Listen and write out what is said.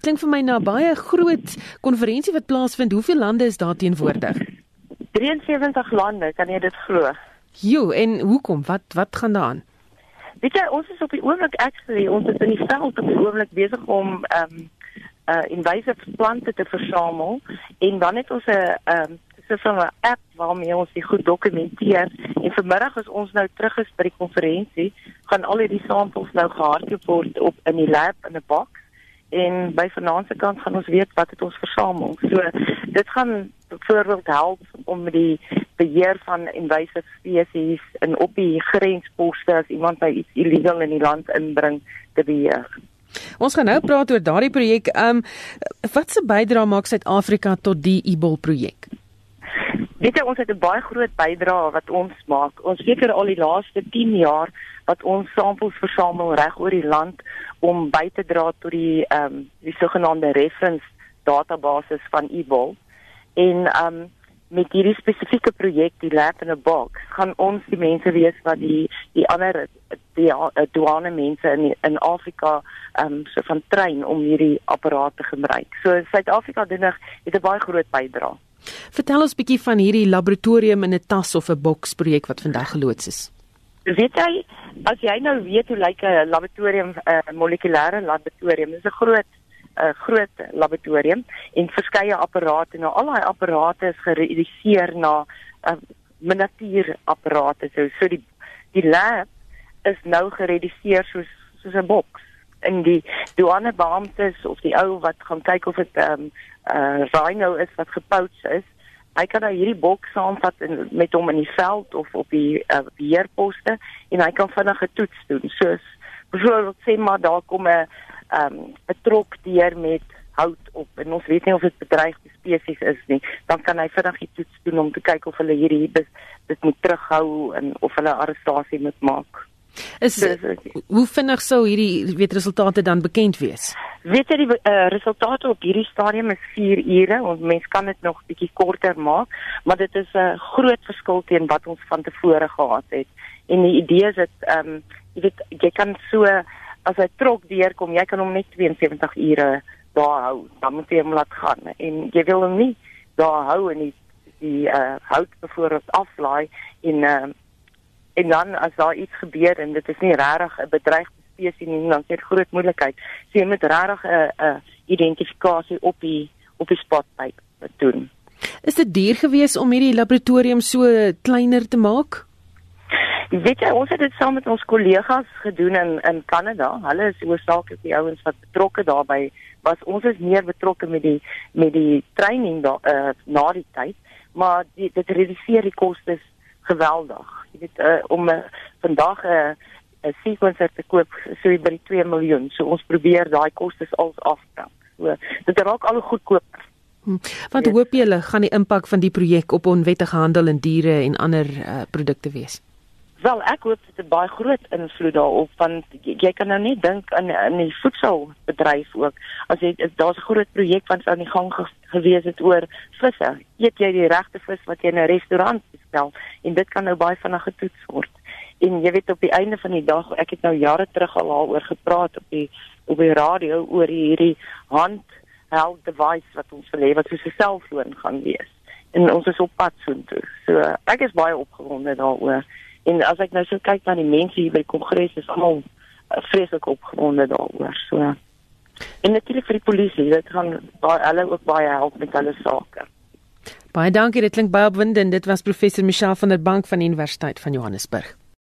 Klink vir my na baie groot konferensie wat plaasvind. Hoeveel lande is daar teenwoordig? 73 lande, kan jy dit glo? Jo, en hoekom? Wat wat gaan daaraan? Weet jy, ons is op die oomblik actually, ons is in die veld op die oomblik besig om ehm um, uh invasive plante te versamel en dan het ons 'n ehm um, so 'n app waarmee ons dit goed dokumenteer en vanmiddag as ons nou terug is by die konferensie, gaan al hierdie samples nou gehardloop word op in die lab in 'n box en by vanaand se kant gaan ons weet wat het ons versamel. So dit gaan byvoorbeeld help om die beheer van invasive spesies in op die grensposte as iemand by iets illegal in die land inbring te beheer. Ons gaan nou praat oor daardie projek. Ehm um, wat se bydrae maak Suid-Afrika tot die Ebol projek? Weet jy ons het 'n baie groot bydrae wat ons maak. Ons seker al die laaste 10 jaar wat ons samples versamel reg oor die land om by te dra tot die ehm um, die sogenaamde reference databasis van Ebol. En ehm um, met hierdie spesifieke projek die lab in a box gaan ons die mense wees wat die die ander die uh, douane mense in in Afrika ehm um, so van trein om hierdie apparaat te gebruik. So Suid-Afrika doen nog het 'n baie groot bydrae. Vertel ons bietjie van hierdie laboratorium in 'n tas of 'n boks projek wat vandag geloods is. Weet jy as jy nou weet hoe lyk 'n laboratorium 'n molekulêre laboratorium, dis 'n groot 'n groot laboratorium en verskeie apparate. Nou al daai apparate is gereduseer na 'n uh, miniatuurapparate. So so die die lab is nou gereduseer soos soos 'n boks in die douane beamptes of die ou wat gaan kyk of dit ehm um, uh rhino is wat gepouts is. Hy kan nou hierdie boks saamvat en met hom in die veld of op die uh, beheerposte en hy kan vinnige toets doen. Soos byvoorbeeld sê maar daar kom 'n ehm um, 'n trok deur met hout op en ons weet nie of dit bedreigde spesies is nie, dan kan hy vinnig die toets doen om te kyk of hulle hierdie dit, dit moet terughou en of hulle arrestasie moet maak. Is hoe vinnig sou hierdie weet resultate dan bekend wees? Weet jy die uh, resultate op hierdie stadium is 4 ure. Ons mens kan dit nog bietjie korter maak, maar dit is 'n uh, groot verskil teen wat ons van tevore gehad het. En die idee is dat ehm um, jy weet jy kan so as hy trok deurkom, jy kan hom net 72 ure daar hou. Dan moet jy hom laat gaan en jy wil hom nie daar hou en die die uh, hout byvoorbeeld aflaai en uh, en dan as daar iets gebeur en dit is nie regtig 'n bedreigde spesies nie, dan is dit groot moontlikheid. So jy moet regtig 'n 'n identifikasie op die op die spot by doen. Is dit duur geweest om hierdie laboratorium so kleiner te maak? Weet jy, ons het dit saam met ons kollegas gedoen in in Kanada. Hulle is oorsaaklik die ouens wat betrokke daarbey was. Ons is meer betrokke met die met die training daar uh, na die tyd, maar die, dit reduseer die kostes geweldig. Jy weet uh, om uh, vandag 'n uh, 'n sequencer te koop so by die 2 miljoen. So ons probeer daai kostes als afbring. So dit raak al goedkoper. Hm. Wat hoop julle gaan die impak van die projek op onwettige handel in diere en ander uh, produkte wees? Wel, ek hoop dit het baie groot invloed daarop want jy kan nou net dink aan in die voedselbedryf ook. As jy daar's 'n groot projek wat aan die gang ge gewees het oor visse. Eet jy die regte vis wat jy in 'n restaurant bestel en dit kan nou baie vinnig getoets word. En jy weet op die einde van die dag, ek het nou jare terug al daaroor gepraat op die op die radio oor hierdie handheld device wat ons wil hê wat soos 'n selfoon gaan wees. En ons is op pad soontoe. So ek is baie opgewonde daaroor. En as ek nou so kyk na die mense hier by die kongres, is almal uh, vreeslik opgewonde daaroor. So en natuurlik vir die polisie, dit gaan baie hulle ook baie help met hulle sake. Baie dankie, dit klink baie opwindend. Dit was professor Michelle van der Bank van Universiteit van Johannesburg.